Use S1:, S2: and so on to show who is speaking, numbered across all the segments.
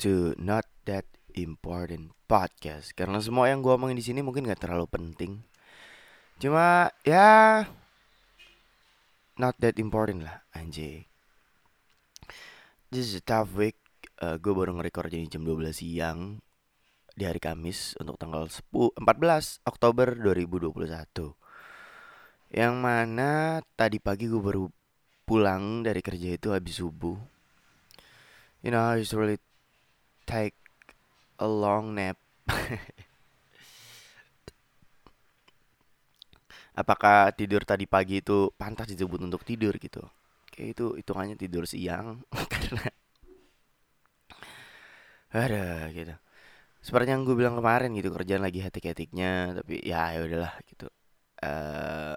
S1: to Not That Important Podcast. Karena semua yang gue omongin di sini mungkin gak terlalu penting. Cuma ya not that important lah, anjay. This is a tough week. Uh, gue baru nge-record jadi jam 12 siang di hari Kamis untuk tanggal 10, 14 Oktober 2021. Yang mana tadi pagi gue baru pulang dari kerja itu habis subuh you know, I really take a long nap. Apakah tidur tadi pagi itu pantas disebut untuk tidur gitu? Kayak itu hitungannya tidur siang karena ada gitu. Seperti yang gue bilang kemarin gitu kerjaan lagi hati-hatiknya tapi ya ya udahlah gitu. Eh uh,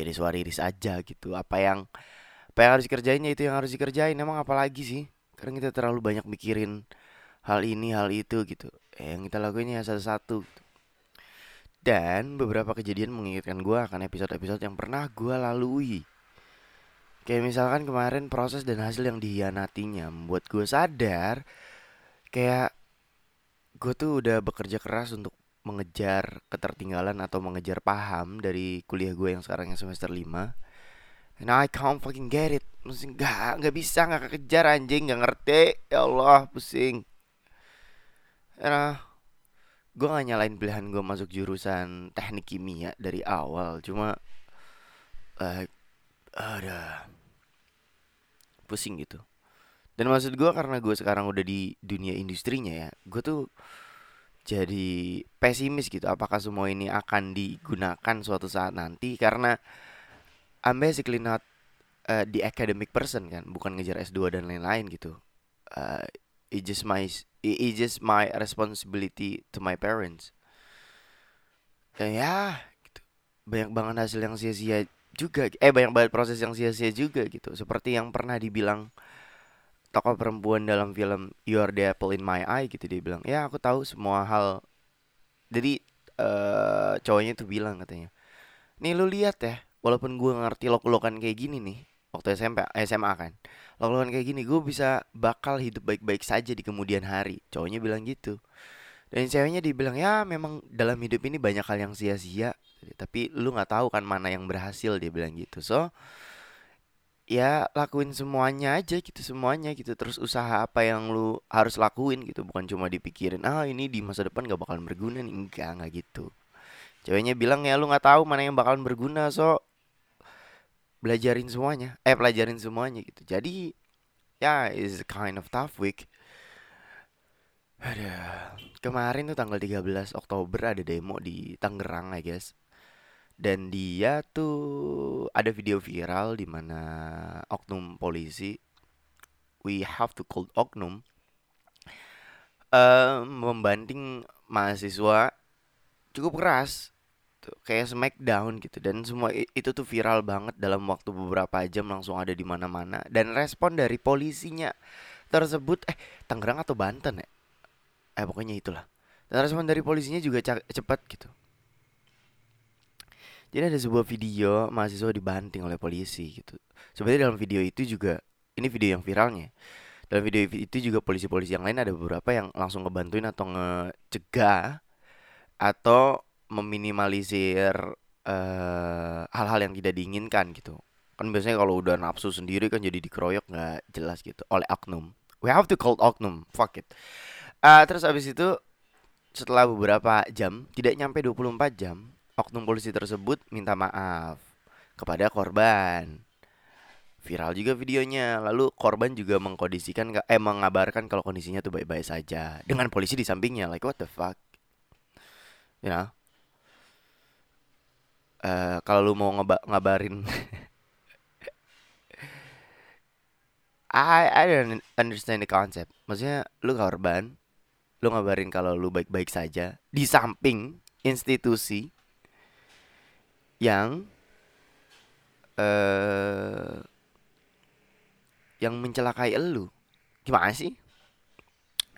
S1: iris wariris aja gitu. Apa yang apa yang harus dikerjain ya itu yang harus dikerjain. Emang apalagi sih? Karena kita terlalu banyak mikirin hal ini, hal itu gitu. Eh, yang kita lakuin ya satu-satu. Gitu. Dan beberapa kejadian mengingatkan gue akan episode-episode yang pernah gue lalui. Kayak misalkan kemarin proses dan hasil yang dihianatinya membuat gue sadar kayak gue tuh udah bekerja keras untuk mengejar ketertinggalan atau mengejar paham dari kuliah gue yang sekarang yang semester 5 And I can't fucking get it. Maksudnya gak, gak bisa gak kekejar anjing Gak ngerti. Ya Allah pusing. Ya Gue gak nyalain pilihan gue masuk jurusan teknik kimia dari awal. Cuma uh, Ada Pusing gitu. Dan maksud gue karena gue sekarang udah di dunia industrinya ya Gue tuh jadi pesimis gitu. Apakah semua ini akan digunakan suatu saat nanti? Karena I'm basically not uh, the academic person kan, bukan ngejar S2 dan lain-lain gitu. Uh, it just my it just my responsibility to my parents. Dan ya, gitu. banyak banget hasil yang sia-sia juga. Eh banyak banget proses yang sia-sia juga gitu. Seperti yang pernah dibilang tokoh perempuan dalam film You Are the Apple in My Eye gitu dia bilang, ya aku tahu semua hal. Jadi uh, cowoknya tuh bilang katanya, nih lu lihat ya walaupun gue ngerti lok-lokan kayak gini nih waktu SMP SMA kan lok-lokan kayak gini gue bisa bakal hidup baik-baik saja di kemudian hari. Cowoknya bilang gitu. Dan ceweknya dibilang ya memang dalam hidup ini banyak hal yang sia-sia. Tapi lu nggak tahu kan mana yang berhasil dia bilang gitu. So ya lakuin semuanya aja gitu semuanya gitu. Terus usaha apa yang lu harus lakuin gitu bukan cuma dipikirin ah ini di masa depan gak bakalan berguna nih. Enggak nggak gitu. Ceweknya bilang ya lu nggak tahu mana yang bakalan berguna so belajarin semuanya eh pelajarin semuanya gitu. Jadi ya yeah, is kind of tough week. Ada kemarin tuh tanggal 13 Oktober ada demo di Tangerang I guess. Dan dia tuh ada video viral di mana oknum polisi we have to call oknum uh, membanting mahasiswa cukup keras gitu. Kayak smackdown gitu. Dan semua itu tuh viral banget dalam waktu beberapa jam langsung ada di mana-mana. Dan respon dari polisinya tersebut eh Tangerang atau Banten ya? Eh pokoknya itulah. Dan respon dari polisinya juga cepat gitu. Jadi ada sebuah video mahasiswa dibanting oleh polisi gitu. Sebenarnya dalam video itu juga ini video yang viralnya. Dalam video itu juga polisi-polisi yang lain ada beberapa yang langsung ngebantuin atau ngecegah atau meminimalisir hal hal-hal yang tidak diinginkan gitu. Kan biasanya kalau udah nafsu sendiri kan jadi dikeroyok nggak jelas gitu. Oleh oknum. We have to call oknum. Fuck it. Uh, terus abis itu setelah beberapa jam tidak nyampe 24 jam oknum polisi tersebut minta maaf kepada korban. Viral juga videonya. Lalu korban juga mengkondisikan eh mengabarkan kalau kondisinya tuh baik-baik saja. Dengan polisi di sampingnya. Like what the fuck? You know uh, kalau lu mau ngabarin I I don't understand the concept. Maksudnya lu korban, lu ngabarin kalau lu baik-baik saja di samping institusi yang uh, yang mencelakai elu. Gimana sih?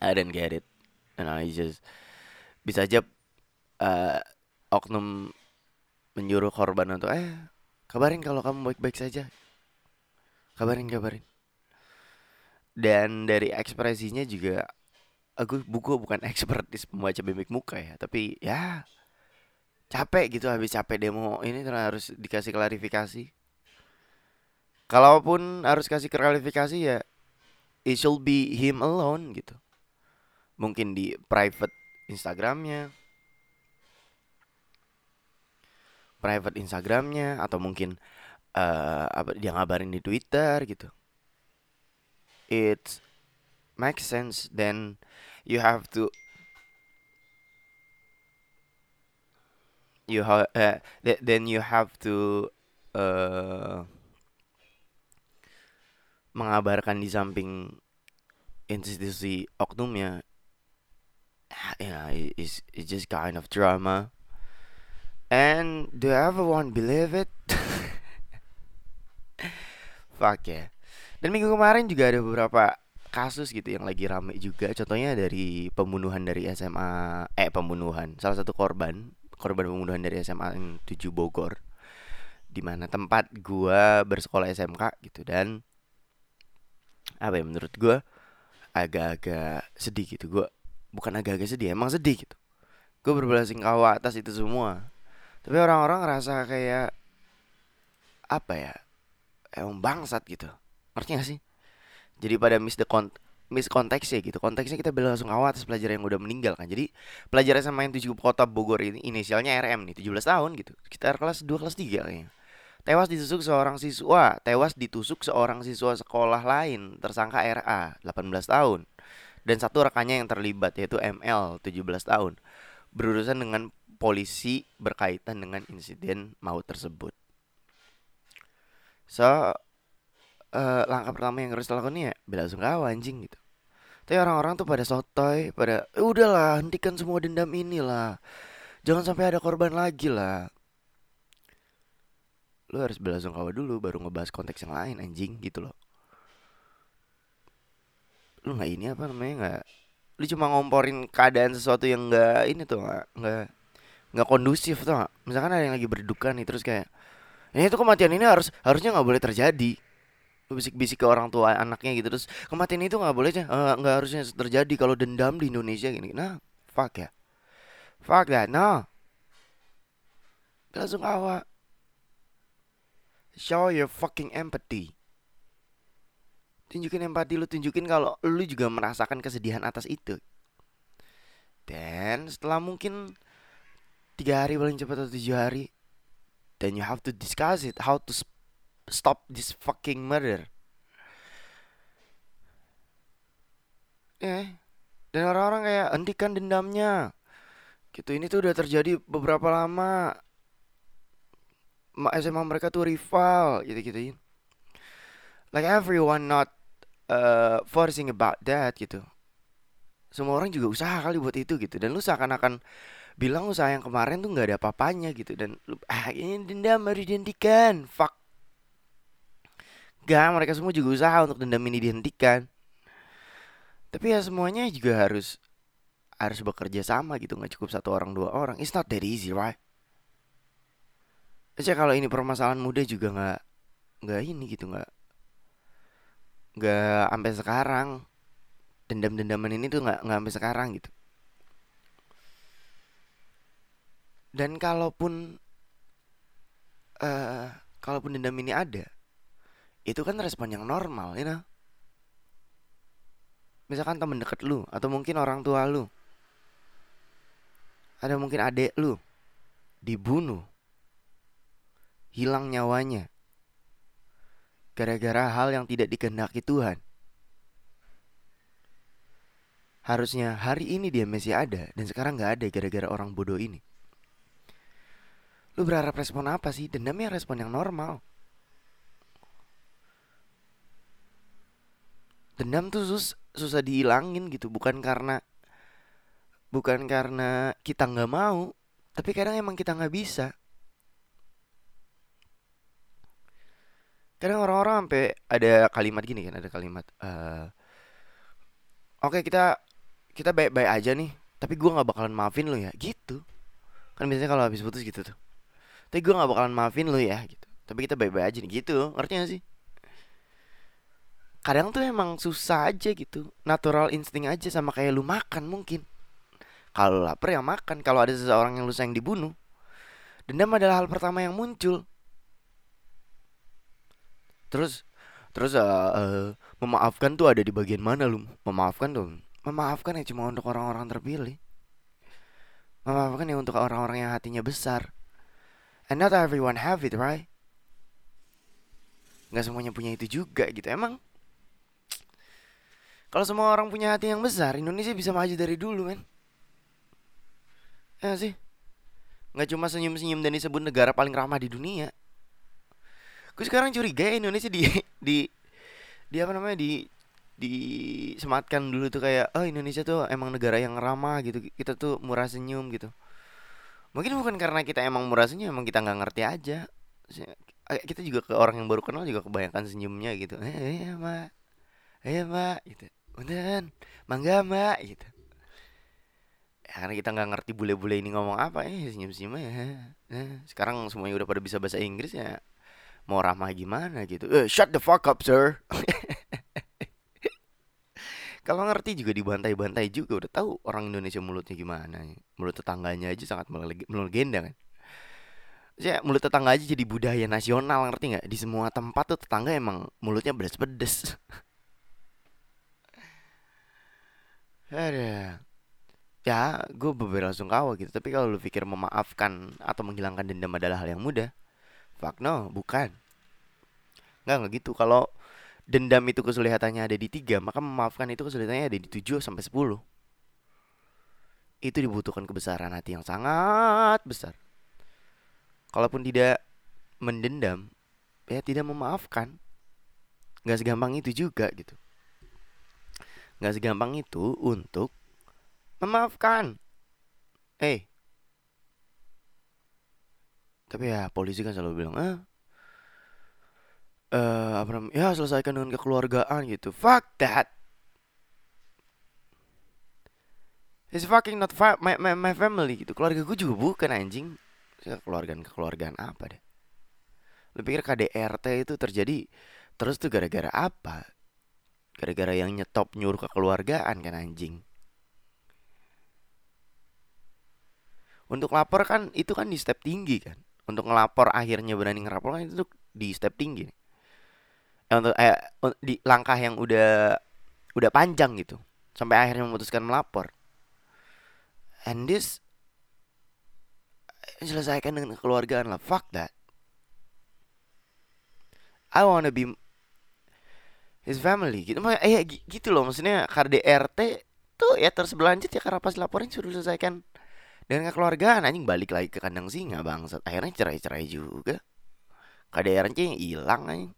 S1: I don't get it. And I just bisa aja uh, oknum menyuruh korban untuk eh kabarin kalau kamu baik-baik saja. Kabarin kabarin. Dan dari ekspresinya juga aku buku bukan ekspertis pembaca mimik muka ya tapi ya capek gitu habis capek demo. Ini harus dikasih klarifikasi. Kalaupun harus kasih klarifikasi ya it should be him alone gitu. Mungkin di private Instagramnya private Instagramnya atau mungkin uh, apa dia ngabarin di Twitter gitu. It makes sense then you have to you have uh, then you have to uh, mengabarkan di samping institusi oknumnya. Yeah it's, it's just kind of drama and do everyone believe it? Fuck ya. Yeah. dan minggu kemarin juga ada beberapa kasus gitu yang lagi rame juga. Contohnya dari pembunuhan dari SMA eh pembunuhan. Salah satu korban korban pembunuhan dari SMA 7 Bogor. Di mana tempat gua bersekolah SMK gitu. Dan apa ya menurut gua agak-agak sedih gitu. Gua bukan agak-agak sedih emang sedih gitu. Gue berbelasungkawa atas itu semua tapi orang-orang ngerasa kayak apa ya emang bangsat gitu. Ngerti gak sih? Jadi pada miss the con miss konteksnya gitu. Konteksnya kita bela langsung awal atas pelajar yang udah meninggal kan. Jadi pelajar sama yang tujuh kota Bogor ini inisialnya RM nih 17 tahun gitu. Sekitar kelas 2 kelas 3 kayaknya. Tewas ditusuk seorang siswa tewas ditusuk seorang siswa sekolah lain tersangka RA 18 tahun. Dan satu rekannya yang terlibat yaitu ML 17 tahun. Berurusan dengan polisi berkaitan dengan insiden maut tersebut. So uh, langkah pertama yang harus dilakukan ya bela sungkawa anjing gitu. Tapi orang-orang tuh pada sotoy pada e, udahlah hentikan semua dendam ini lah. Jangan sampai ada korban lagi lah. Lu harus bela sungkawa dulu baru ngebahas konteks yang lain anjing gitu loh. Lu nggak ini apa namanya nggak lu cuma ngomporin keadaan sesuatu yang nggak ini tuh nggak nggak nggak kondusif tuh misalkan ada yang lagi berduka nih terus kayak ini tuh kematian ini harus harusnya nggak boleh terjadi. Bisik-bisik ke orang tua anaknya gitu terus kematian itu nggak boleh uh, nggak harusnya terjadi kalau dendam di Indonesia gini nah fuck ya. Fuck that no. Langsung awak show your fucking empathy. Tunjukin empati lu tunjukin kalau lu juga merasakan kesedihan atas itu. Dan setelah mungkin tiga hari paling cepat atau tujuh hari then you have to discuss it how to stop this fucking murder. Ya, dan orang-orang kayak hentikan dendamnya. Gitu ini tuh udah terjadi beberapa lama. SMA mereka tuh rival gitu-gitu. Like everyone not uh, forcing about that gitu. Semua orang juga usaha kali buat itu gitu dan lu seakan-akan bilang usaha yang kemarin tuh nggak ada apa-apanya gitu dan lu ah ini dendam harus dihentikan. Fuck Gak, mereka semua juga usaha untuk dendam ini dihentikan. Tapi ya semuanya juga harus harus bekerja sama gitu, nggak cukup satu orang dua orang. It's not that easy, right? Aja kalau ini permasalahan muda juga nggak nggak ini gitu nggak nggak sampai sekarang dendam-dendaman ini tuh nggak nggak sampai sekarang gitu. Dan kalaupun uh, kalaupun dendam ini ada, itu kan respon yang normal ya you misalkan temen deket lu atau mungkin orang tua lu. Ada mungkin adik lu dibunuh. Hilang nyawanya. Gara-gara hal yang tidak dikehendaki Tuhan. Harusnya hari ini dia masih ada dan sekarang nggak ada gara-gara orang bodoh ini lu berharap respon apa sih? Dendamnya respon yang normal. Dendam tuh sus susah dihilangin gitu. Bukan karena bukan karena kita nggak mau tapi kadang emang kita nggak bisa. Kadang orang-orang sampai ada kalimat gini kan ada kalimat uh, oke okay, kita kita baik-baik aja nih tapi gue nggak bakalan maafin lo ya. Gitu. Kan biasanya kalau habis putus gitu tuh tapi gue nggak bakalan maafin lo ya gitu. Tapi kita baik-baik aja nih gitu. Ngerti gak sih? Kadang tuh emang susah aja gitu. Natural insting aja sama kayak lu makan mungkin. Kalau lapar ya makan. Kalau ada seseorang yang lu sayang dibunuh dendam adalah hal pertama yang muncul. Terus terus uh, uh, memaafkan tuh ada di bagian mana lu memaafkan tuh memaafkan ya cuma untuk orang-orang terpilih. Memaafkan ya untuk orang-orang yang hatinya besar and not everyone have it right? Nggak semuanya punya itu juga gitu. Emang kalau semua orang punya hati yang besar Indonesia bisa maju dari dulu men. Ya sih? Nggak cuma senyum-senyum dan disebut negara paling ramah di dunia. Gue sekarang curiga ya Indonesia di di di apa namanya di disematkan dulu tuh kayak oh Indonesia tuh emang negara yang ramah gitu. Kita tuh murah senyum gitu mungkin bukan karena kita emang murah senyum emang kita nggak ngerti aja. Kita juga ke orang yang baru kenal juga kebanyakan senyumnya gitu. Eh eh mbak. Eh mbak gitu. Udah, mangga mbak gitu. Ya, karena kita nggak ngerti bule-bule ini ngomong apa eh senyum-senyum ya nah, sekarang semuanya udah pada bisa bahasa Inggris ya mau ramah gimana gitu. Eh, shut the fuck up sir kalau ngerti juga dibantai-bantai juga udah tahu orang Indonesia mulutnya gimana. Mulut tetangganya aja sangat melegenda kan. Saya mulut tetangga aja jadi budaya nasional ngerti nggak? Di semua tempat tuh tetangga emang mulutnya pedes-pedes ada. Ya gue beberapa langsung kawa gitu. Tapi kalau lu pikir memaafkan atau menghilangkan dendam adalah hal yang mudah fuck no bukan. Nggak nggak gitu. Kalau dendam itu kesulitannya ada di tiga, maka memaafkan itu kesulitannya ada di tujuh sampai sepuluh. Itu dibutuhkan kebesaran hati yang sangat besar. Kalaupun tidak mendendam, ya tidak memaafkan. Nggak segampang itu juga gitu. Nggak segampang itu untuk memaafkan. Eh, hey. tapi ya polisi kan selalu bilang, ah uh, apa namanya ya selesaikan dengan kekeluargaan gitu. Fuck that. It's fucking not fa my, my, my family gitu. Keluarga gue juga bukan anjing. Kekeluargaan kekeluargaan apa deh? Lu pikir KDRT itu terjadi Terus tuh gara-gara apa? Gara-gara yang nyetop nyuruh kekeluargaan kan anjing. Untuk lapor kan itu kan di step tinggi kan. Untuk ngelapor akhirnya berani ngelapor kan itu di step tinggi untuk eh di langkah yang udah udah panjang gitu. Sampai akhirnya memutuskan melapor. And this selesaikan dengan kekeluargaan lah. Fuck that. I wanna be his family. Gitu eh gitu loh. Maksudnya KDRT tuh ya terus berlanjut ya. Karena pas laporin suruh selesaikan dengan kekeluargaan. Anjing balik lagi ke kandang singa bangsat. Akhirnya cerai-cerai juga. KDRT yang hilang anjing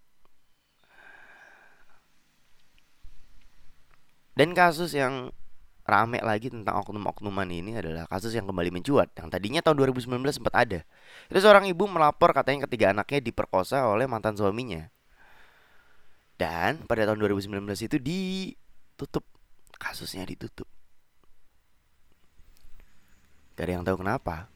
S1: Dan kasus yang rame lagi tentang oknum-oknuman ini adalah kasus yang kembali mencuat yang tadinya tahun 2019 sempat ada. Itu seorang ibu melapor katanya ketiga anaknya diperkosa oleh mantan suaminya. Dan pada tahun 2019 itu ditutup kasusnya ditutup. Gak ada yang tahu kenapa.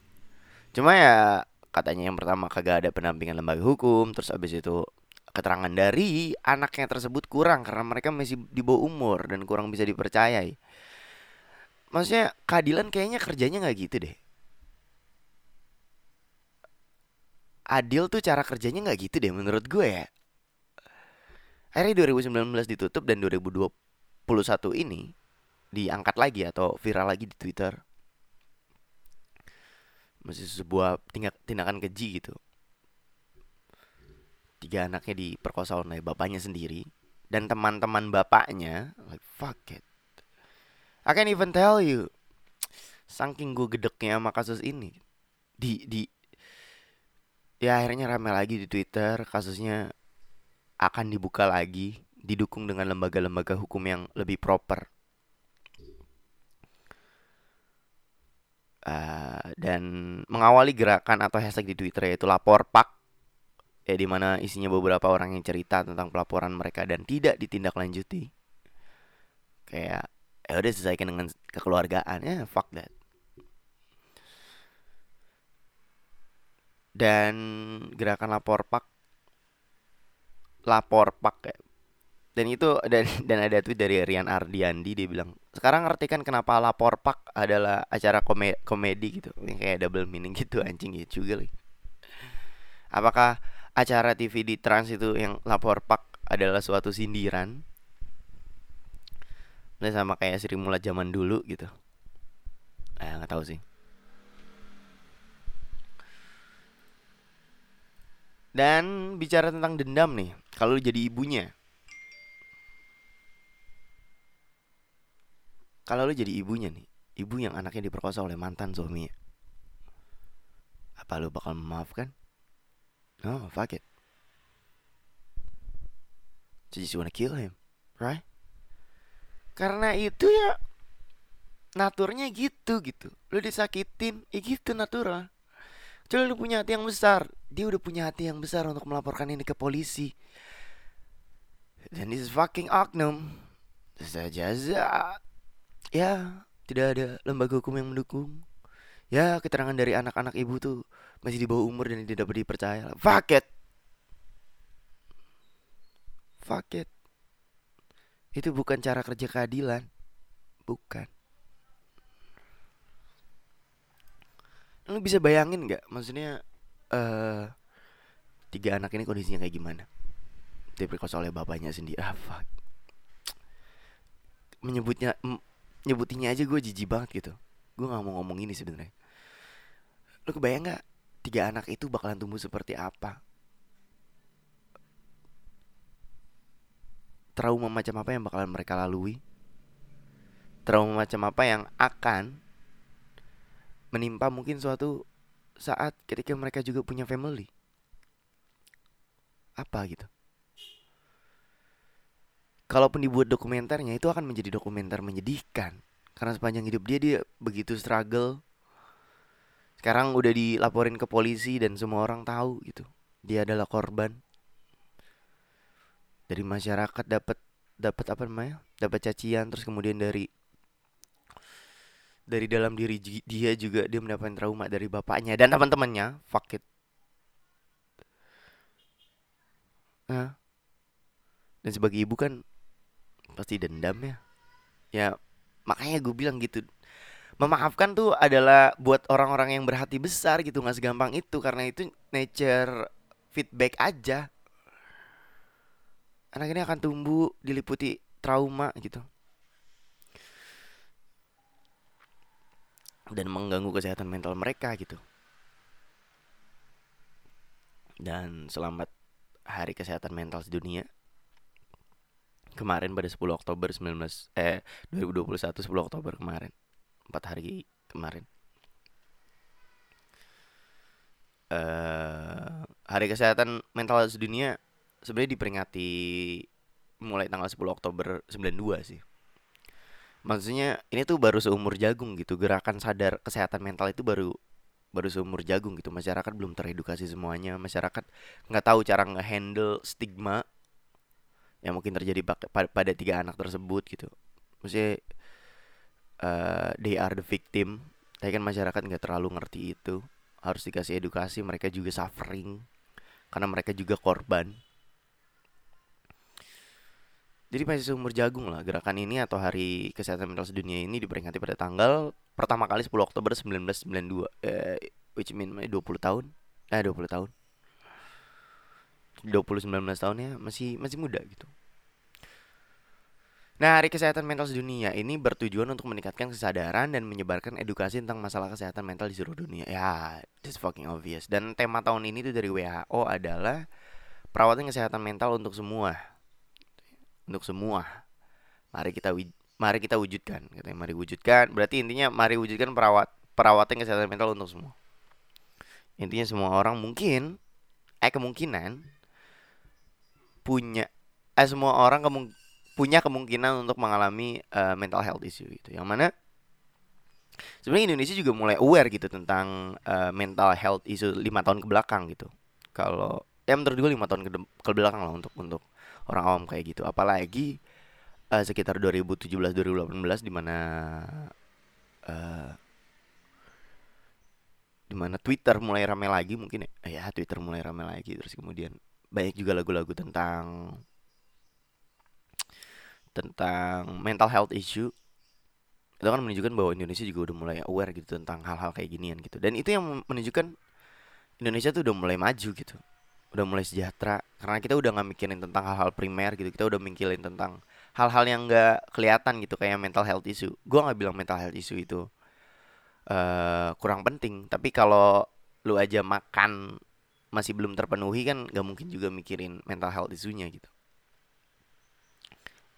S1: Cuma ya katanya yang pertama kagak ada pendampingan lembaga hukum, terus abis itu keterangan dari anaknya tersebut kurang karena mereka masih di bawah umur dan kurang bisa dipercayai. Maksudnya keadilan kayaknya kerjanya nggak gitu deh. Adil tuh cara kerjanya nggak gitu deh menurut gue ya. Akhirnya 2019 ditutup dan 2021 ini diangkat lagi atau viral lagi di Twitter. Masih sebuah tindakan keji gitu tiga anaknya diperkosa oleh bapaknya sendiri dan teman-teman bapaknya like fuck it. I can't even tell you. Saking gue gedeknya sama kasus ini. Di di ya akhirnya rame lagi di Twitter kasusnya akan dibuka lagi didukung dengan lembaga-lembaga hukum yang lebih proper. Uh, dan mengawali gerakan atau hashtag di Twitter yaitu lapor pak ya di mana isinya beberapa orang yang cerita tentang pelaporan mereka dan tidak ditindaklanjuti. Kayak ya udah selesaikan dengan kekeluargaan. Ya fuck that. Dan gerakan lapor pak lapor pak ya dan itu dan dan ada tweet dari Rian Ardiandi dia bilang sekarang ngerti kan kenapa lapor pak adalah acara komedi, komedi gitu? Yang kayak double meaning gitu anjing gitu juga lagi apakah acara TV di Trans itu yang lapor pak adalah suatu sindiran. Nah, sama kayak Sri Mulat zaman dulu gitu. Eh nggak tahu sih. Dan bicara tentang dendam nih kalau jadi ibunya kalau lu jadi ibunya nih ibu yang anaknya diperkosa oleh mantan suaminya apa lu bakal memaafkan no fuck it. So you just wanna kill him right? Karena itu ya naturnya gitu gitu. Lu disakitin ya gitu natural. Coba lu punya hati yang besar. Dia udah punya hati yang besar untuk melaporkan ini ke polisi. Dan this is fucking oknum Saja Ya tidak ada lembaga hukum yang mendukung Ya keterangan dari anak-anak ibu tuh Masih di bawah umur dan tidak dipercaya Fuck it Fuck it Itu bukan cara kerja keadilan Bukan Lu bisa bayangin nggak? Maksudnya uh, tiga anak ini kondisinya kayak gimana? Diperkosa oleh bapaknya sendiri. Ah, fuck. Menyebutnya nyebutinya aja gue jijik banget gitu. Gue nggak mau ngomong ini sebenarnya. Lu kebayang nggak tiga anak itu bakalan tumbuh seperti apa? Trauma macam apa yang bakalan mereka lalui? Trauma macam apa yang akan menimpa mungkin suatu saat ketika mereka juga punya family? Apa gitu? Kalaupun dibuat dokumenternya itu akan menjadi dokumenter menyedihkan karena sepanjang hidup dia dia begitu struggle. Sekarang udah dilaporin ke polisi dan semua orang tahu gitu. Dia adalah korban. Dari masyarakat dapat dapat apa namanya? Dapat cacian terus kemudian dari dari dalam diri dia juga dia mendapatkan trauma dari bapaknya dan teman-temannya fuck it nah, dan sebagai ibu kan pasti dendam ya ya makanya gue bilang gitu memaafkan tuh adalah buat orang-orang yang berhati besar gitu nggak segampang itu karena itu nature feedback aja anak ini akan tumbuh diliputi trauma gitu dan mengganggu kesehatan mental mereka gitu. Dan selamat Hari Kesehatan Mental Sedunia. Kemarin pada 10 Oktober 19 eh 2021 10 Oktober kemarin. 4 hari kemarin. Uh, Hari Kesehatan Mental Sedunia sebenarnya diperingati mulai tanggal 10 Oktober 92 sih. Maksudnya ini tuh baru seumur jagung gitu gerakan sadar kesehatan mental itu baru baru seumur jagung gitu. Masyarakat belum teredukasi semuanya masyarakat nggak tahu cara ngehandle stigma yang mungkin terjadi pada tiga anak tersebut gitu. Maksudnya uh, they are the victim tapi kan masyarakat nggak terlalu ngerti itu harus dikasih edukasi mereka juga suffering karena mereka juga korban jadi masih seumur jagung lah gerakan ini atau Hari Kesehatan Mental Sedunia ini diperingati pada tanggal pertama kali 10 Oktober 1992 eh, which mean 20 tahun. Eh 20 tahun. 20 19 tahun ya masih masih muda gitu. Nah, Hari Kesehatan Mental Sedunia ini bertujuan untuk meningkatkan kesadaran dan menyebarkan edukasi tentang masalah kesehatan mental di seluruh dunia. Ya, this fucking obvious. Dan tema tahun ini tuh dari WHO adalah perawatan kesehatan mental untuk semua untuk semua. Mari kita mari kita wujudkan, katanya mari wujudkan. Berarti intinya mari wujudkan perawat perawatan kesehatan mental untuk semua. Intinya semua orang mungkin eh kemungkinan punya eh semua orang kemung, punya kemungkinan untuk mengalami uh, mental health issue gitu. Yang mana sebenarnya Indonesia juga mulai aware gitu tentang uh, mental health issue lima tahun ke belakang gitu. Kalau ya menurut gue lima tahun ke, ke belakang lah untuk untuk orang awam kayak gitu apalagi uh, sekitar 2017 2018 di mana uh, di mana Twitter mulai ramai lagi mungkin ya, ya Twitter mulai ramai lagi terus kemudian banyak juga lagu-lagu tentang tentang mental health issue. Itu kan menunjukkan bahwa Indonesia juga udah mulai aware gitu tentang hal-hal kayak ginian gitu. Dan itu yang menunjukkan Indonesia tuh udah mulai maju gitu. Udah mulai sejahtera. Karena kita udah nggak mikirin tentang hal-hal primer gitu. Kita udah mikirin tentang hal-hal yang nggak kelihatan gitu kayak mental health issue. Gue nggak bilang mental health issue itu uh, kurang penting. Tapi kalau lu aja makan masih belum terpenuhi kan nggak mungkin juga mikirin mental health isunya gitu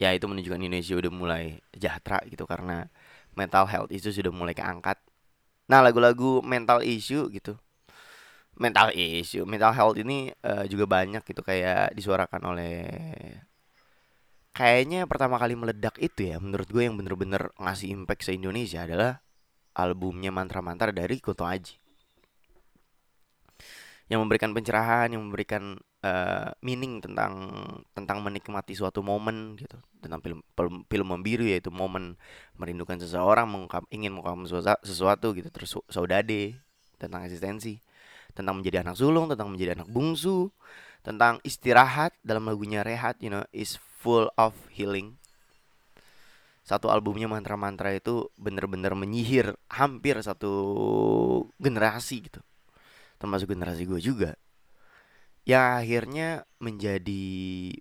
S1: ya itu menunjukkan Indonesia udah mulai sejahtera gitu karena mental health issue sudah mulai keangkat. Nah lagu-lagu mental issue gitu. Mental issue mental health ini uh, juga banyak gitu kayak disuarakan oleh kayaknya pertama kali meledak itu ya menurut gue yang bener-bener ngasih impact se Indonesia adalah albumnya mantra-mantra dari Kunto Aji. Yang memberikan pencerahan, yang memberikan uh, meaning tentang tentang menikmati suatu momen gitu, tentang film film, film membiru yaitu momen merindukan seseorang, mengungkap ingin mengungkap sesuatu gitu, terus saudade tentang eksistensi, tentang menjadi anak sulung, tentang menjadi anak bungsu, tentang istirahat dalam lagunya Rehat, you know, is full of healing. Satu albumnya mantra-mantra itu bener-bener menyihir hampir satu generasi gitu. Termasuk generasi gue juga ya akhirnya menjadi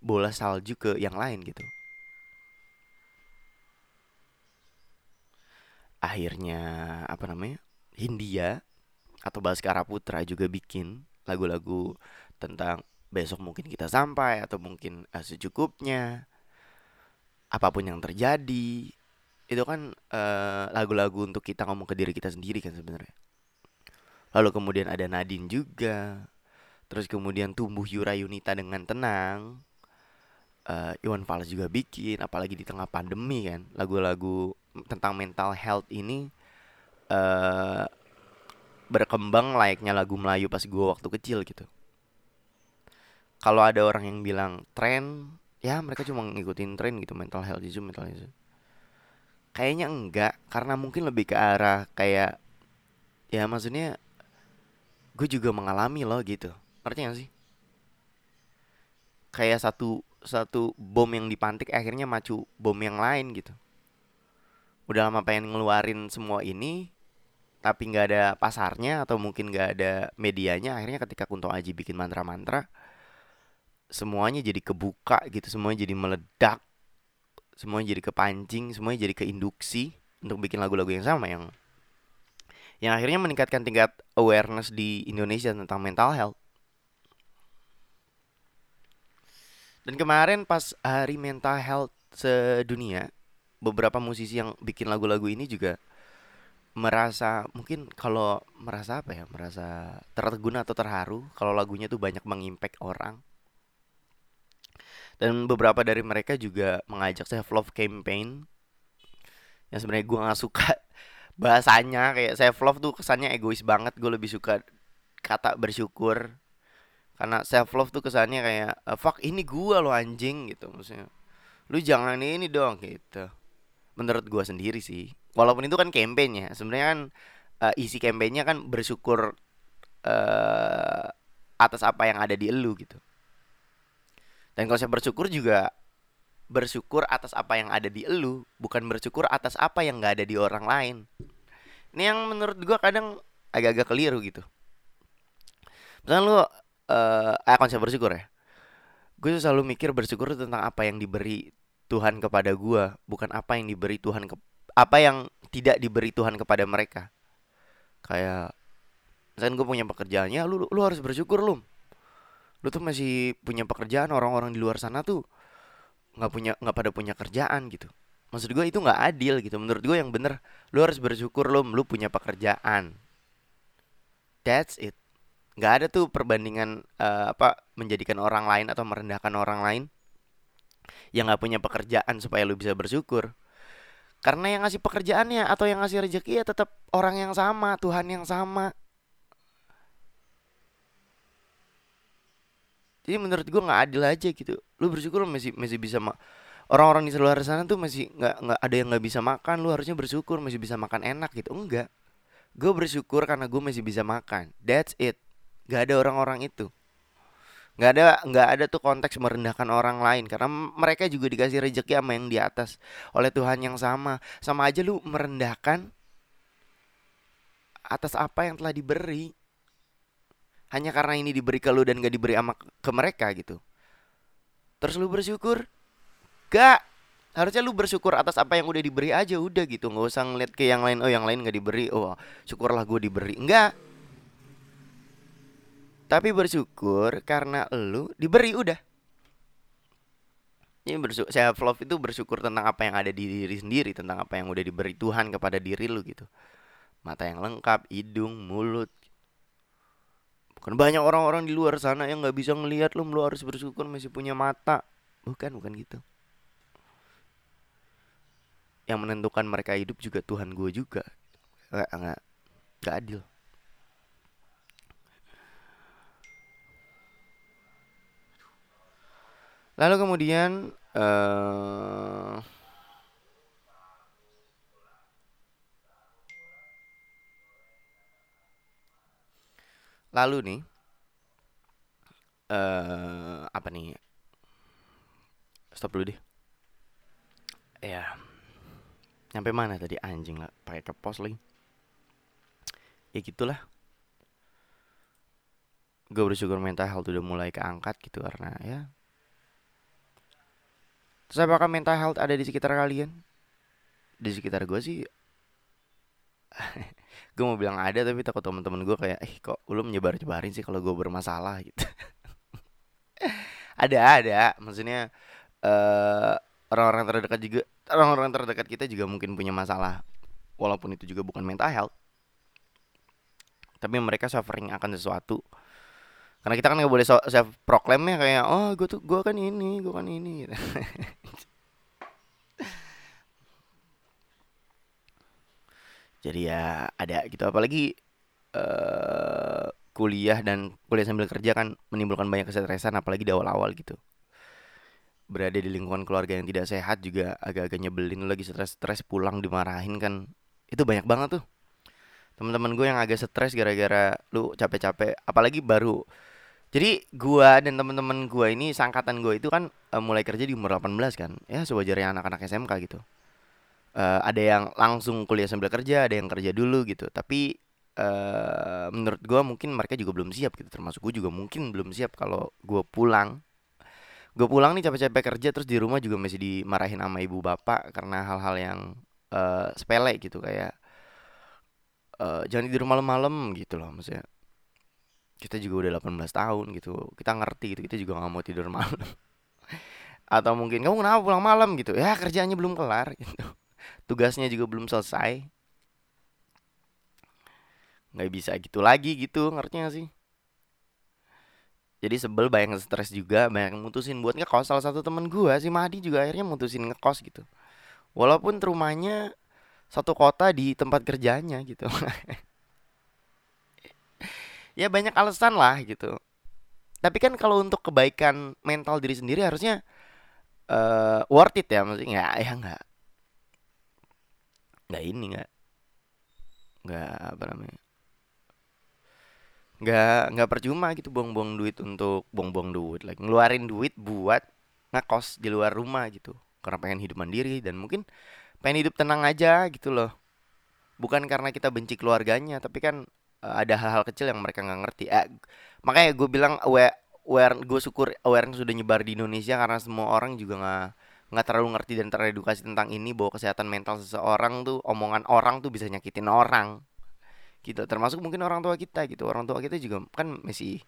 S1: bola salju ke yang lain gitu. Akhirnya apa namanya Hindia atau Baskara Putra juga bikin lagu-lagu tentang besok mungkin kita sampai atau mungkin uh, secukupnya. Apa pun yang terjadi itu kan uh, lagu-lagu untuk kita ngomong ke diri kita sendiri kan sebenarnya. Lalu kemudian ada Nadine juga. Terus kemudian tumbuh Yura Yunita dengan tenang. Uh, Iwan Fals juga bikin, apalagi di tengah pandemi kan, lagu-lagu tentang mental health ini uh, berkembang layaknya lagu Melayu pas gue waktu kecil gitu. Kalau ada orang yang bilang tren, ya mereka cuma ngikutin tren gitu mental health itu mental health. Kayaknya enggak, karena mungkin lebih ke arah kayak ya maksudnya gue juga mengalami loh gitu ngerti gak sih kayak satu satu bom yang dipantik akhirnya macu bom yang lain gitu udah lama pengen ngeluarin semua ini tapi nggak ada pasarnya atau mungkin nggak ada medianya akhirnya ketika Kunto Aji bikin mantra-mantra semuanya jadi kebuka gitu semuanya jadi meledak semuanya jadi kepancing semuanya jadi keinduksi untuk bikin lagu-lagu yang sama yang yang akhirnya meningkatkan tingkat awareness di Indonesia tentang mental health. Dan kemarin pas hari mental health sedunia, beberapa musisi yang bikin lagu-lagu ini juga merasa mungkin kalau merasa apa ya, merasa tertegun atau terharu kalau lagunya tuh banyak mengimpact orang. Dan beberapa dari mereka juga mengajak self love campaign yang sebenarnya gue nggak suka bahasanya kayak self love tuh kesannya egois banget gue lebih suka kata bersyukur karena self love tuh kesannya kayak eh, fuck ini gue lo anjing gitu maksudnya lu jangan ini dong gitu menurut gue sendiri sih walaupun itu kan campaignnya sebenarnya kan uh, isi campaignnya kan bersyukur uh, atas apa yang ada di elu gitu dan saya bersyukur juga bersyukur atas apa yang ada di elu, bukan bersyukur atas apa yang nggak ada di orang lain. Ini yang menurut gua kadang agak-agak keliru gitu. Misalnya lu uh, eh konsep bersyukur ya. Gue selalu mikir bersyukur tentang apa yang diberi Tuhan kepada gua, bukan apa yang diberi Tuhan ke apa yang tidak diberi Tuhan kepada mereka. Kayak misalnya gue punya pekerjaannya, lu lu harus bersyukur lu. Lu tuh masih punya pekerjaan, orang-orang di luar sana tuh nggak punya nggak pada punya kerjaan gitu maksud gue itu nggak adil gitu menurut gue yang bener lu harus bersyukur lo lu punya pekerjaan that's it nggak ada tuh perbandingan uh, apa menjadikan orang lain atau merendahkan orang lain yang nggak punya pekerjaan supaya lu bisa bersyukur. Karena yang ngasih pekerjaannya atau yang ngasih rezeki ya tetap orang yang sama Tuhan yang sama. Jadi menurut gue nggak adil aja gitu. Lu bersyukur lu masih masih bisa ma orang-orang di luar sana tuh masih nggak nggak ada yang nggak bisa makan lu harusnya bersyukur masih bisa makan enak gitu. Enggak. Gue bersyukur karena gue masih bisa makan. That's it Gak ada orang-orang itu. Nggak ada nggak ada tuh konteks merendahkan orang lain. Karena mereka juga dikasih rezeki sama yang di atas oleh Tuhan yang sama. Sama aja lu merendahkan atas apa yang telah diberi. Hanya karena ini diberi ke lu dan gak diberi sama ke mereka gitu. Terus lu bersyukur? Gak harusnya lu bersyukur atas apa yang udah diberi aja udah gitu. Nggak usah ngeliat ke yang lain oh yang lain nggak diberi. Oh syukurlah gue diberi. Enggak tapi bersyukur karena lu diberi udah. Ini bersyukur, self love itu bersyukur tentang apa yang ada di diri sendiri, tentang apa yang udah diberi Tuhan kepada diri lu gitu. Mata yang lengkap, hidung, mulut. Bukan banyak orang-orang di luar sana yang nggak bisa ngelihat lu, lu harus bersyukur masih punya mata. Bukan, bukan gitu. Yang menentukan mereka hidup juga Tuhan gue juga. Enggak, enggak, enggak adil. Lalu kemudian uh, lalu nih uh, apa nih? Stop dulu deh. Ya. Nyampe mana tadi anjing lah pakai ke pos lagi. Ya gitulah. Gue bersyukur mental health udah mulai keangkat gitu karena ya Terus apakah mental health ada di sekitar kalian? Di sekitar gue sih gue mau bilang ada tapi takut teman-teman gue kayak eh kok lu menyebar-nyebarin sih kalau gue bermasalah? Gitu. Ada ada. Maksudnya uh, orang-orang terdekat juga orang-orang terdekat kita juga mungkin punya masalah walaupun itu juga bukan mental health. Tapi mereka suffering akan sesuatu karena kita kan nggak boleh self proclaim ya kayak oh gue tuh gue kan ini gue kan ini gitu. jadi ya ada gitu. Apalagi uh, kuliah dan kuliah sambil kerja kan menimbulkan banyak kesetresan apalagi di awal-awal gitu. Berada di lingkungan keluarga yang tidak sehat juga agak-agak nyebelin lagi stres-stres pulang dimarahin kan. Itu banyak banget tuh. Teman-teman gue yang agak stres gara-gara lu capek-capek apalagi baru jadi gua dan teman-teman gua ini sangkatan gua itu kan uh, mulai kerja di umur 18 kan. Ya sewajarnya anak-anak SMK gitu. Uh, ada yang langsung kuliah sambil kerja, ada yang kerja dulu gitu. Tapi uh, menurut gua mungkin mereka juga belum siap gitu. Termasuk gua juga mungkin belum siap kalau gua pulang. Gua pulang nih capek-capek kerja terus di rumah juga masih dimarahin sama ibu bapak karena hal-hal yang uh, sepele gitu kayak uh, jangan tidur malam-malam gitu loh maksudnya kita juga udah 18 tahun gitu kita ngerti gitu kita juga nggak mau tidur malam. Atau mungkin kamu kenapa pulang malam? gitu. Ya kerjanya belum kelar gitu. Tugasnya juga belum selesai. Nggak bisa gitu lagi gitu ngerti gak sih? Jadi sebel banyak stres juga banyak mutusin buat ngekos. Salah satu temen gua si Mahdi juga akhirnya mutusin ngekos gitu. Walaupun rumahnya satu kota di tempat kerjanya gitu ya banyak alasan lah gitu. Tapi kan kalau untuk kebaikan mental diri sendiri harusnya uh, worth it ya maksudnya. Nggak ya nggak. Nggak ini nggak. Nggak apa namanya. Nggak nggak percuma gitu buang-buang duit untuk buang-buang duit lagi like, ngeluarin duit buat ngekos di luar rumah gitu. Karena pengen hidup mandiri dan mungkin pengen hidup tenang aja gitu loh. Bukan karena kita benci keluarganya tapi kan ada hal-hal kecil yang mereka nggak ngerti. Eh, makanya gue bilang aware gue syukur awareness sudah nyebar di Indonesia karena semua orang juga nggak nggak terlalu ngerti dan teredukasi tentang ini bahwa kesehatan mental seseorang tuh omongan orang tuh bisa nyakitin orang. Gitu. Termasuk mungkin orang tua kita gitu. Orang tua kita juga kan masih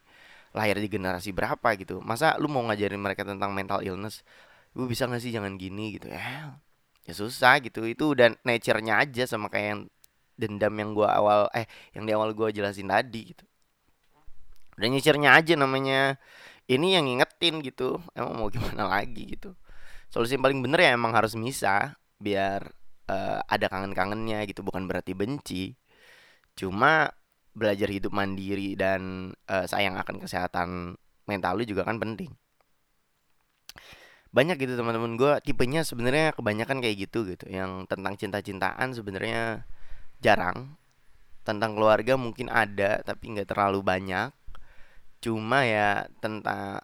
S1: lahir di generasi berapa gitu. Masa lu mau ngajarin mereka tentang mental illness? Gue bisa nggak sih? Jangan gini gitu. Ya ya susah gitu. Itu dan nature-nya aja sama kayak yang dendam yang gua awal eh yang di awal gua jelasin tadi gitu. Udah nyicirnya aja namanya ini yang ngingetin gitu. Emang mau gimana lagi gitu. Solusi yang paling bener ya emang harus misah biar uh, ada kangen-kangennya gitu. Bukan berarti benci. Cuma belajar hidup mandiri dan uh, sayang akan kesehatan mental lu juga kan penting. Banyak gitu teman-teman. Gue tipenya sebenarnya kebanyakan kayak gitu gitu. Yang tentang cinta-cintaan sebenarnya jarang. Tentang keluarga mungkin ada tapi nggak terlalu banyak. Cuma ya tentang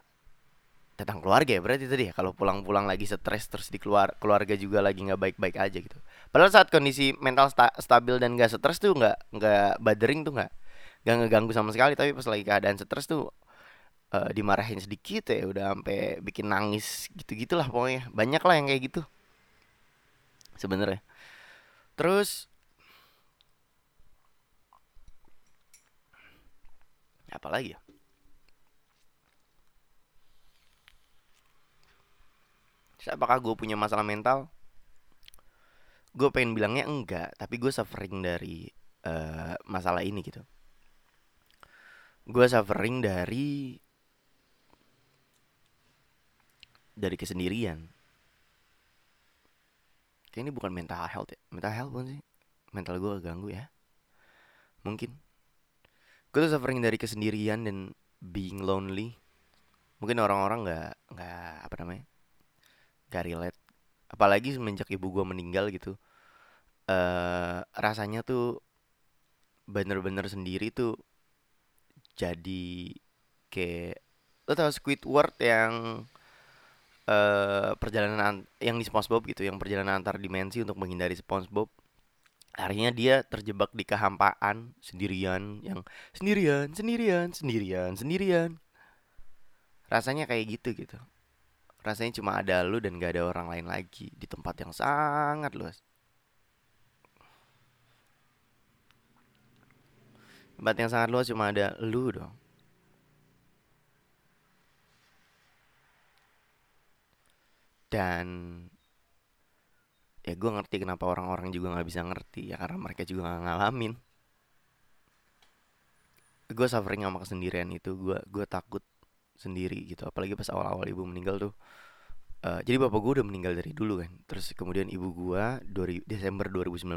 S1: tentang keluarga ya berarti tadi ya. Kalau pulang-pulang lagi stres terus di keluar keluarga juga lagi nggak baik-baik aja gitu. Padahal saat kondisi mental sta stabil dan gak stres tuh nggak nggak badering tuh nggak nggak ngeganggu sama sekali. Tapi pas lagi keadaan stres tuh uh, dimarahin sedikit ya udah sampai bikin nangis gitu gitulah pokoknya. Banyak lah yang kayak gitu. Sebenarnya. Terus apa lagi ya? Apakah gue punya masalah mental? Gue pengen bilangnya enggak tapi gue suffering dari uh, masalah ini gitu. Gue suffering dari dari kesendirian. Kayak ini bukan mental health ya? Mental health bukan sih? Mental gue ganggu ya. Mungkin gue tuh suffering dari kesendirian dan being lonely. Mungkin orang-orang nggak nggak apa namanya gak relate. Apalagi semenjak ibu gue meninggal gitu uh, rasanya tuh bener-bener sendiri tuh jadi kayak lo tau Squidward yang uh, perjalanan yang di SpongeBob gitu yang perjalanan antar dimensi untuk menghindari SpongeBob akhirnya dia terjebak di kehampaan sendirian yang sendirian sendirian sendirian sendirian. Rasanya kayak gitu gitu. Rasanya cuma ada lu dan gak ada orang lain lagi di tempat yang sangat luas. Tempat yang sangat luas cuma ada lu dong. Dan ya gue ngerti kenapa orang-orang juga nggak bisa ngerti. Ya karena mereka juga nggak ngalamin. Gue suffering sama kesendirian itu. Gue gue takut sendiri gitu. Apalagi pas awal-awal ibu meninggal tuh. Uh, jadi bapak gue udah meninggal dari dulu kan. Terus kemudian ibu gue dari Desember 2019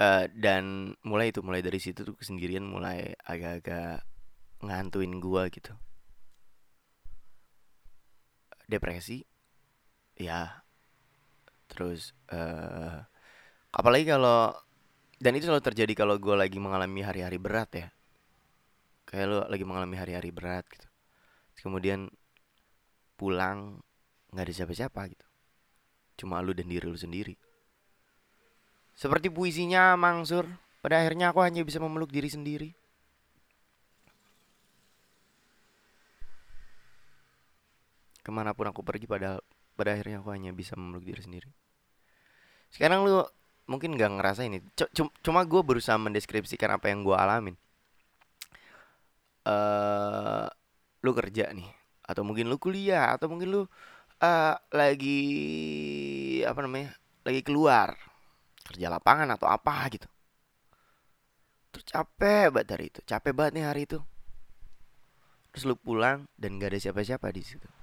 S1: uh, eh, dan mulai itu mulai dari situ tuh kesendirian mulai agak-agak ngantuin gue gitu. Depresi ya terus uh, apalagi kalau dan itu selalu terjadi kalau gue lagi mengalami hari-hari berat ya. Kayak lo lagi mengalami hari-hari berat gitu. Terus kemudian pulang nggak ada siapa-siapa gitu. Cuma lu dan diri lu sendiri. Seperti puisinya Mangsur pada akhirnya aku hanya bisa memeluk diri sendiri. Ke mana pun aku pergi pada pada akhirnya aku hanya bisa memeluk diri sendiri. Sekarang lu mungkin nggak ngerasa ini cuma gue berusaha mendeskripsikan apa yang gue alamin. Uh, lu kerja nih atau mungkin lu kuliah atau mungkin lu uh, lagi apa namanya lagi keluar kerja lapangan atau apa gitu. Terus capek banget hari itu capek banget nih hari itu. Terus lu pulang dan gak ada siapa-siapa di situ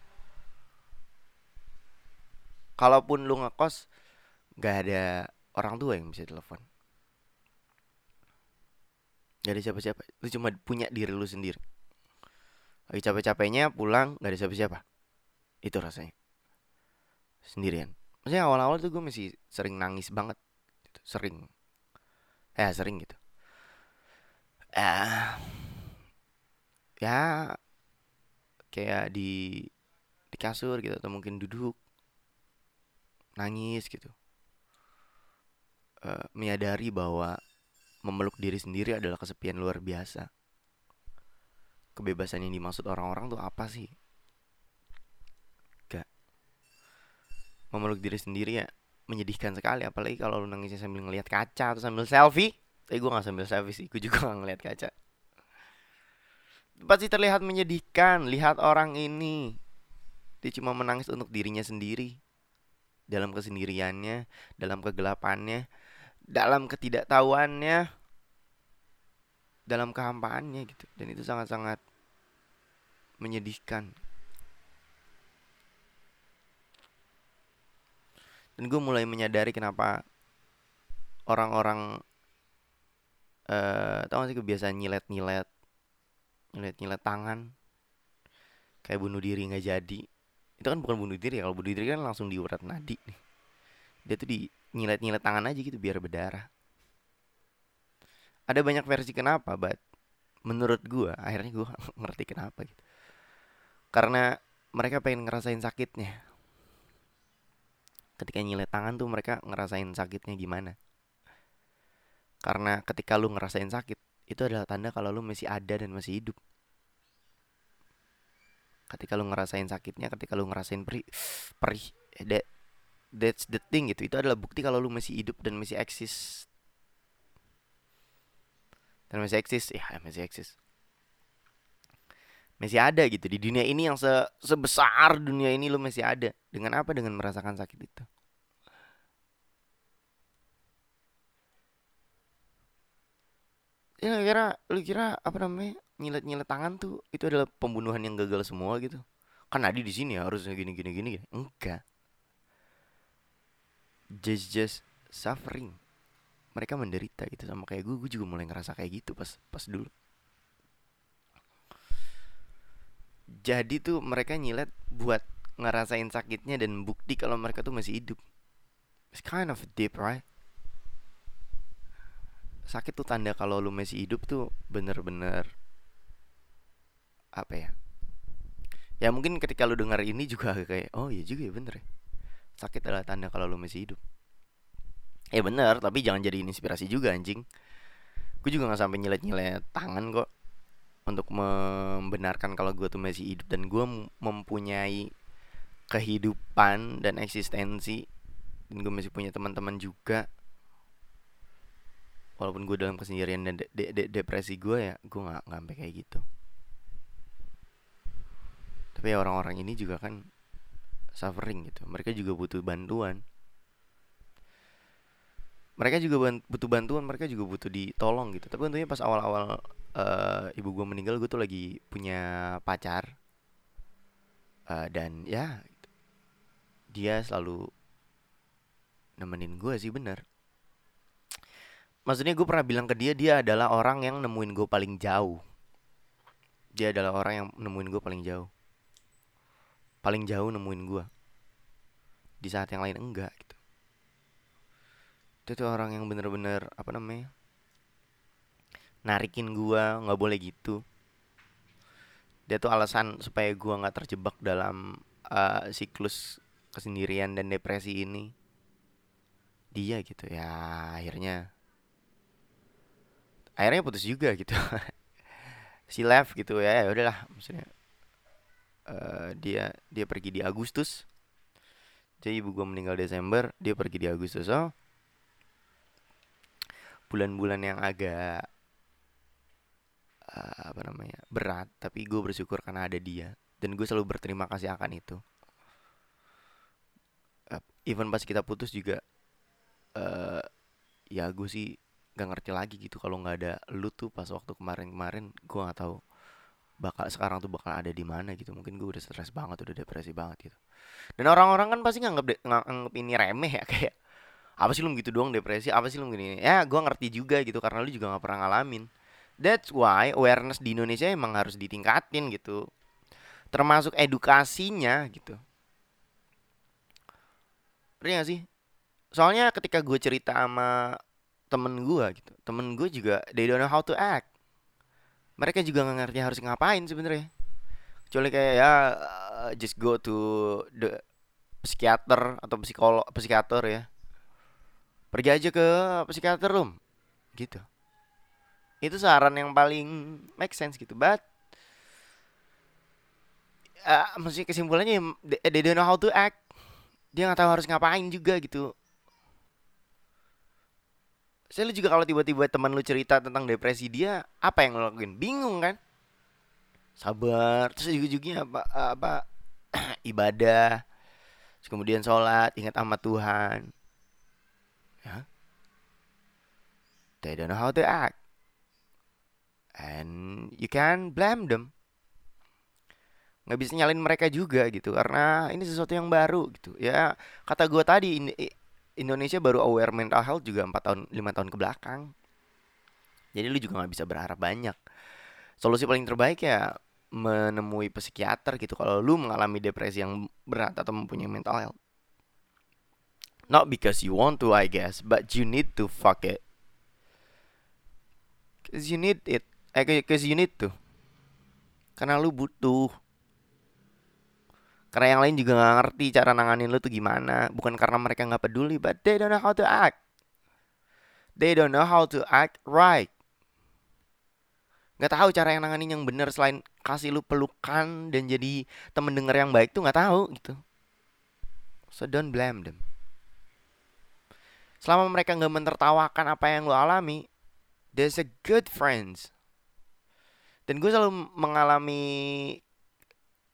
S1: kalaupun lu ngekos gak ada orang tua yang bisa telepon. Gak ada siapa-siapa. Lu cuma punya diri lu sendiri. Lagi capek-capeknya pulang Gak ada siapa-siapa. Itu rasanya. Sendirian. Maksudnya awal-awal tuh gue masih sering nangis banget. Gitu. Sering. Ya sering gitu. Eh, Ya Kayak di Di kasur gitu Atau mungkin duduk Nangis gitu uh, Menyadari bahwa memeluk diri sendiri adalah kesepian luar biasa. Kebebasan yang dimaksud orang-orang tuh apa sih? Gak. Memeluk diri sendiri ya menyedihkan sekali apalagi kalau lu nangisnya sambil ngelihat kaca atau sambil selfie. Tapi gue gak sambil selfie sih, gue juga gak ngeliat kaca. Pasti terlihat menyedihkan, lihat orang ini. Dia cuma menangis untuk dirinya sendiri. Dalam kesendiriannya, dalam kegelapannya, dalam ketidaktahuannya dalam kehampaannya gitu. Dan itu sangat-sangat menyedihkan. Dan gue mulai menyadari kenapa orang-orang uh, tau gak sih kebiasaan nyilet-nyilet? Nyilet-nyilet tangan. Kayak bunuh diri nggak jadi itu kan bukan bunuh diri ya kalau bunuh diri kan langsung diurat nadi nih. Dia tuh di nyilet-nyilet tangan aja gitu biar berdarah. Ada banyak versi kenapa, but menurut gue akhirnya gue ngerti kenapa gitu. Karena mereka pengen ngerasain sakitnya. Ketika nyilet tangan tuh mereka ngerasain sakitnya gimana. Karena ketika lu ngerasain sakit itu adalah tanda kalau lu masih ada dan masih hidup ketika lu ngerasain sakitnya ketika lu ngerasain perih perih that that's the thing gitu. Itu adalah bukti kalau lu masih hidup dan masih eksis. Dan masih eksis ya masih eksis. Masih ada gitu. Di dunia ini yang se sebesar dunia ini lu masih ada. Dengan apa? Dengan merasakan sakit itu ya kira lu kira apa namanya nyilet nyilet tangan tuh itu adalah pembunuhan yang gagal semua gitu. Kan Adi di sini ya harusnya gini gini gini enggak. Just just suffering. Mereka menderita gitu sama kayak gue gue juga mulai ngerasa kayak gitu pas pas dulu. Jadi tuh mereka nyilet buat ngerasain sakitnya dan bukti kalau mereka tuh masih hidup. It's kind of deep right sakit tuh tanda kalau lu masih hidup tuh bener-bener apa ya? Ya mungkin ketika lu dengar ini juga kayak oh iya juga ya bener ya. Sakit adalah tanda kalau lu masih hidup. Ya bener tapi jangan jadi inspirasi juga anjing. Gue juga nggak sampai nyilet-nyilet tangan kok untuk membenarkan kalau gue tuh masih hidup dan gue mempunyai kehidupan dan eksistensi dan gue masih punya teman-teman juga walaupun gue dalam kesendirian dan de de de depresi gue ya gue nggak sampai kayak gitu. Tapi orang-orang ini juga kan suffering gitu. Mereka juga butuh bantuan. Mereka juga butuh bantuan mereka juga butuh ditolong gitu. Tapi untungnya pas awal-awal uh, ibu gue meninggal gue tuh lagi punya pacar. Uh, dan ya dia selalu nemenin gue sih bener maksudnya gue pernah bilang ke dia dia adalah orang yang nemuin gue paling jauh. Dia adalah orang yang nemuin gue paling jauh. Paling jauh nemuin gue di saat yang lain enggak gitu. Itu tuh orang yang bener-bener apa namanya narikin gue nggak boleh gitu. Dia tuh alasan supaya gue nggak terjebak dalam uh, siklus kesendirian dan depresi ini. Dia gitu ya akhirnya akhirnya putus juga gitu. Si left gitu ya ya udahlah maksudnya uh, dia dia pergi di Agustus. Jadi ibu gue meninggal Desember dia pergi di Agustus. Oh. Bulan-bulan yang agak uh, apa namanya berat tapi gue bersyukur karena ada dia. Dan gue selalu berterima kasih akan itu. Uh, even pas kita putus juga uh, ya gue sih gak ngerti lagi gitu kalau nggak ada lu tuh pas waktu kemarin-kemarin gue nggak tahu bakal sekarang tuh bakal ada di mana gitu. Mungkin gue udah stres banget udah depresi banget gitu. Dan orang-orang kan pasti nganggap nganggap ini remeh ya kayak apa sih lu gitu doang depresi? Apa sih lu gini ya gue ngerti juga gitu karena lu juga nggak pernah ngalamin. That's why awareness di Indonesia emang harus ditingkatin gitu. Termasuk edukasinya gitu. Ngerti gak sih? Soalnya ketika gue cerita sama temen gue gitu. Temen gue juga they don't know how to act. Mereka juga nggak ngerti harus ngapain sebenarnya. Kecuali kayak ya uh, just go to the psikiater atau psikolog psikiater ya. Pergi aja ke psikiater rum gitu. Itu saran yang paling make sense gitu but uh, maksudnya kesimpulannya they don't know how to act. Dia nggak tahu harus ngapain juga gitu saya juga kalau tiba-tiba teman lu cerita tentang depresi dia apa yang lo lakuin? Bingung kan? Sabar. Terus juga juga apa apa ibadah. Terus kemudian sholat ingat sama Tuhan. Ya they don't know how to act. And you can blame them. Nggak bisa nyalin mereka juga gitu. Karena ini sesuatu yang baru gitu. Ya kata gue tadi ini Indonesia baru aware mental health juga 4 tahun 5 tahun ke belakang. Jadi lu juga nggak bisa berharap banyak. Solusi paling terbaik ya menemui psikiater gitu kalau lu mengalami depresi yang berat atau mempunyai mental health. Not because you want to I guess, but you need to fuck it. Cause you need it eh ke si unit tuh karena lu butuh karena yang lain juga nggak ngerti cara nanganin lu tuh gimana. Bukan karena mereka nggak peduli but they don't know how to act. They don't know how to act right. Nggak tahu cara yang nanganin yang benar selain kasih lu pelukan dan jadi temen denger yang baik tuh nggak tahu gitu. So don't blame them. Selama mereka nggak mentertawakan apa yang lu alami there's a good friends. Dan gue selalu mengalami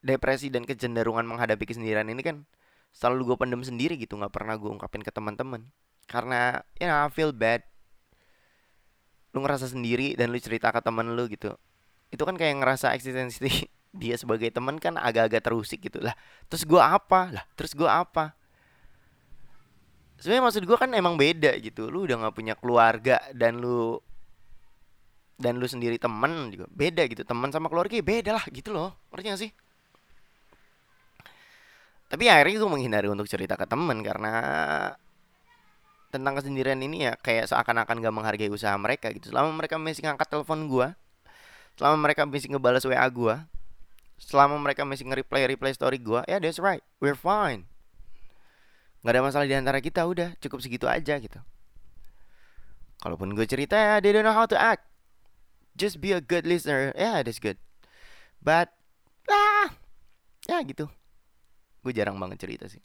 S1: depresi dan kecenderungan menghadapi kesendirian ini kan selalu gue pendem sendiri gitu nggak pernah gue ungkapin ke teman-teman. Karena ya you know, feel bad. Lu ngerasa sendiri dan lu cerita ke temen lu gitu. Itu kan kayak ngerasa eksistensi dia sebagai teman kan agak-agak terusik gitu lah. Terus gue apa? Lah terus gue apa? Sebenarnya maksud gue kan emang beda gitu. Lu udah nggak punya keluarga dan lu dan lu sendiri temen juga beda gitu. Teman sama keluarga ya beda lah gitu loh. Ngerti gak sih tapi akhirnya gue menghindari untuk cerita ke temen karena tentang kesendirian ini ya kayak seakan-akan gak menghargai usaha mereka gitu. Selama mereka masih ngangkat telepon gue selama mereka masih ngebalas wa gue selama mereka masih nge-reply reply story gue ya yeah, that's right we're fine. Nggak ada masalah di antara kita udah cukup segitu aja gitu. Kalaupun gue cerita ya they don't know how to act. Just be a good listener. Yeah, that's good. But ah ya gitu gue jarang banget cerita sih.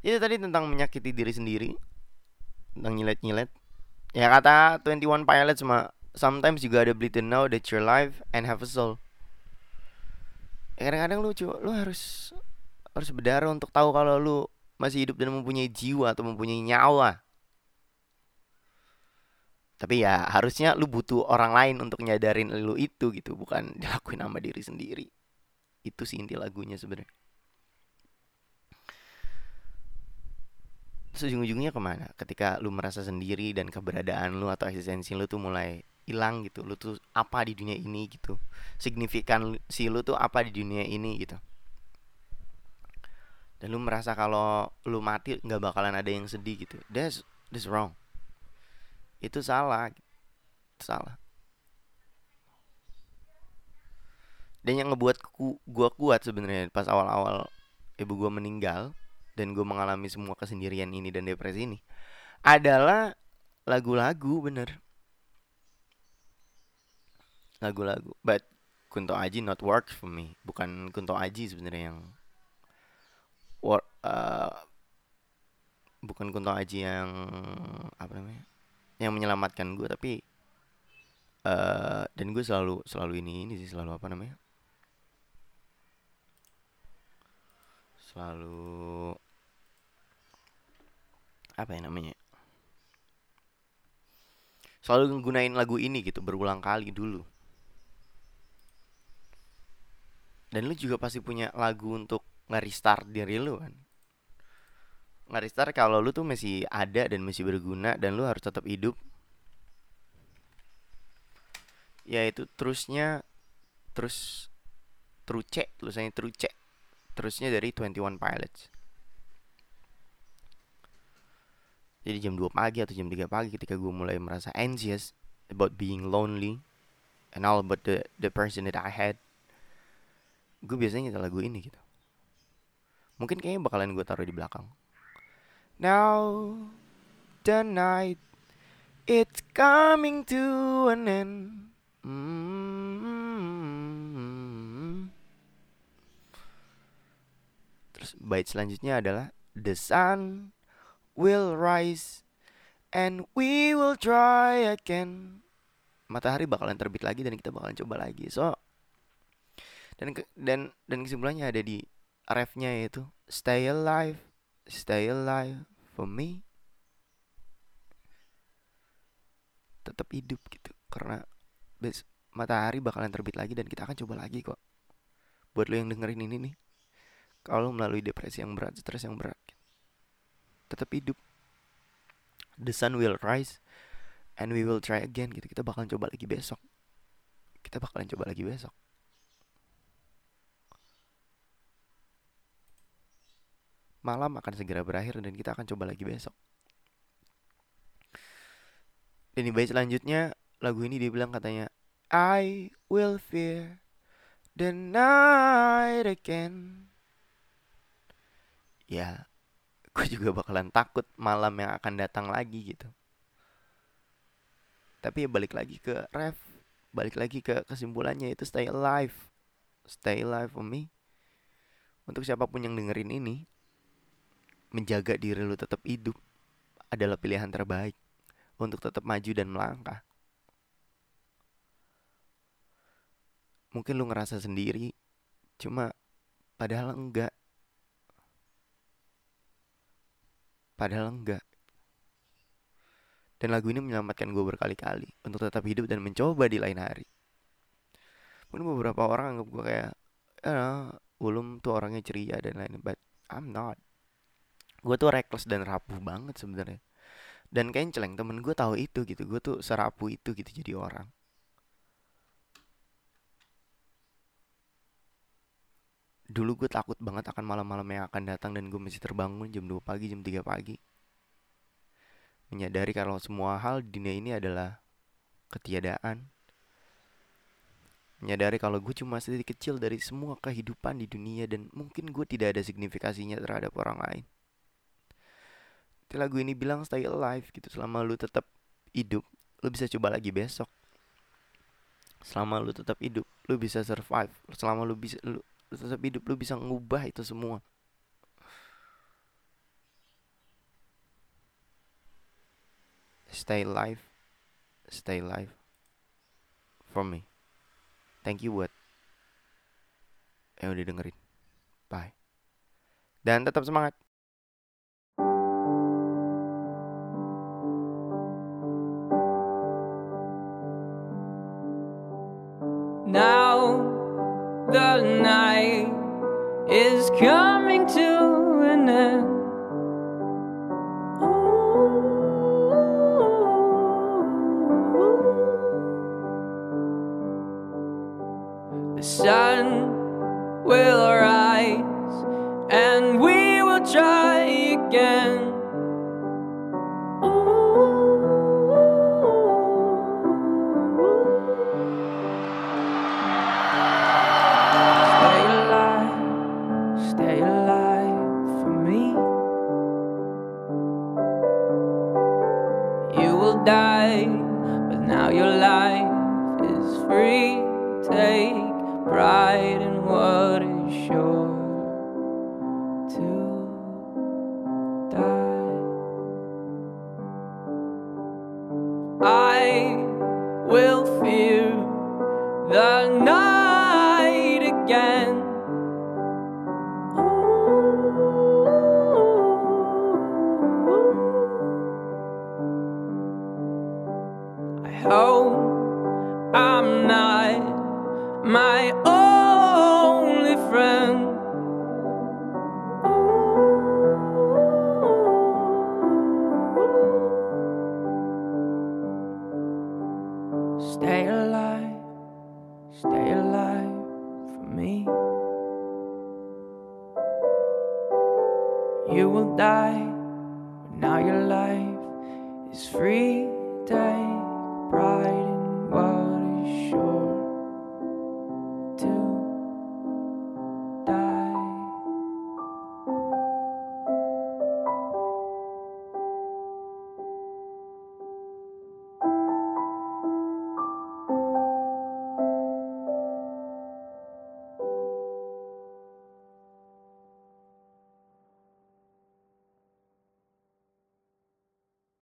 S1: Itu tadi tentang menyakiti diri sendiri tentang nyilet-nyilet. Ya kata 21 Pilots cuma sometimes you gotta bleed to know that you're alive and have a soul. Ya, kadang-kadang lu lu harus harus berdarah untuk tahu kalau lu masih hidup dan mempunyai jiwa atau mempunyai nyawa. Tapi ya harusnya lu butuh orang lain untuk nyadarin lu itu gitu bukan dilakuin sama diri sendiri itu sih inti lagunya sebenarnya. Terus ujung-ujungnya ke mana? Ketika lu merasa sendiri dan keberadaan lu atau eksistensi lu tuh mulai hilang gitu. Lu tuh apa di dunia ini gitu? Signifikan si lu tuh apa di dunia ini gitu. Dan lu merasa kalau lu mati nggak bakalan ada yang sedih gitu. That's that's wrong. Itu salah. Salah dan yang ngebuat ku, gua kuat sebenarnya pas awal-awal ibu gua meninggal dan gue mengalami semua kesendirian ini dan depresi ini adalah lagu-lagu bener. Lagu-lagu but Kunto Aji not work for me. Bukan Kunto Aji sebenarnya yang work uh, bukan Kunto Aji yang apa namanya yang menyelamatkan gue tapi uh, dan gue selalu selalu ini ini sih selalu apa namanya selalu apa ya namanya? Selalu nggunain lagu ini gitu berulang kali dulu. Dan lu juga pasti punya lagu untuk nge-restart diri lu kan? Nge-restart kalau lu tuh masih ada dan masih berguna dan lu harus tetap hidup. Yaitu terusnya terus truce tulisannya truce terusnya dari 21 Pilots. Jadi jam 2 pagi atau jam 3 pagi ketika gue mulai merasa anxious about being lonely and all about the the person that I had gue biasanya nyetel lagu ini gitu. Mungkin kayaknya bakalan gue taruh di belakang. Now the night it's coming to an end. Mm-hmm. Terus bait selanjutnya adalah the sun will rise and we will try again. Matahari bakalan terbit lagi dan kita bakalan coba lagi. So dan dan dan kesimpulannya ada di refnya yaitu stay alive, stay alive for me. Tetap hidup gitu karena matahari bakalan terbit lagi dan kita akan coba lagi kok. Buat lo yang dengerin ini nih, kalau melalui depresi yang berat, stres yang berat, tetap hidup. The sun will rise and we will try again gitu. Kita bakalan coba lagi besok. Kita bakalan coba lagi besok. Malam akan segera berakhir dan kita akan coba lagi besok. Dan di bait selanjutnya lagu ini dia bilang katanya I will fear the night again ya gue juga bakalan takut malam yang akan datang lagi gitu. Tapi ya balik lagi ke ref balik lagi ke kesimpulannya itu stay alive. Stay alive for me. Untuk siapa pun yang dengerin ini menjaga diri lu tetap hidup adalah pilihan terbaik untuk tetap maju dan melangkah. Mungkin lu ngerasa sendiri cuma padahal enggak padahal enggak. Dan lagu ini menyelamatkan gue berkali-kali untuk tetap hidup dan mencoba di lain hari. Mungkin beberapa orang anggap gue kayak ya ulum tuh orangnya ceria dan lain but I'm not. Gue tuh reckless dan rapuh banget sebenarnya. Dan kenceleng temen gue tahu itu gitu. Gue tuh serapuh itu gitu jadi orang dulu gue takut banget akan malam-malam yang akan datang dan gue mesti terbangun jam 2 pagi, jam 3 pagi. Menyadari kalau semua hal di dunia ini adalah ketiadaan. Menyadari kalau gue cuma sedikit kecil dari semua kehidupan di dunia dan mungkin gue tidak ada signifikasinya terhadap orang lain. Tapi lagu ini bilang stay alive gitu selama lu tetap hidup, lu bisa coba lagi besok. Selama lu tetap hidup, lu bisa survive. Selama lu bisa lu tetap hidup lu bisa ngubah itu semua. Stay alive. Stay alive. For me. Thank you buat yang udah dengerin. Bye. Dan tetap semangat
S2: will die, but now your life is free. Take pride in what is sure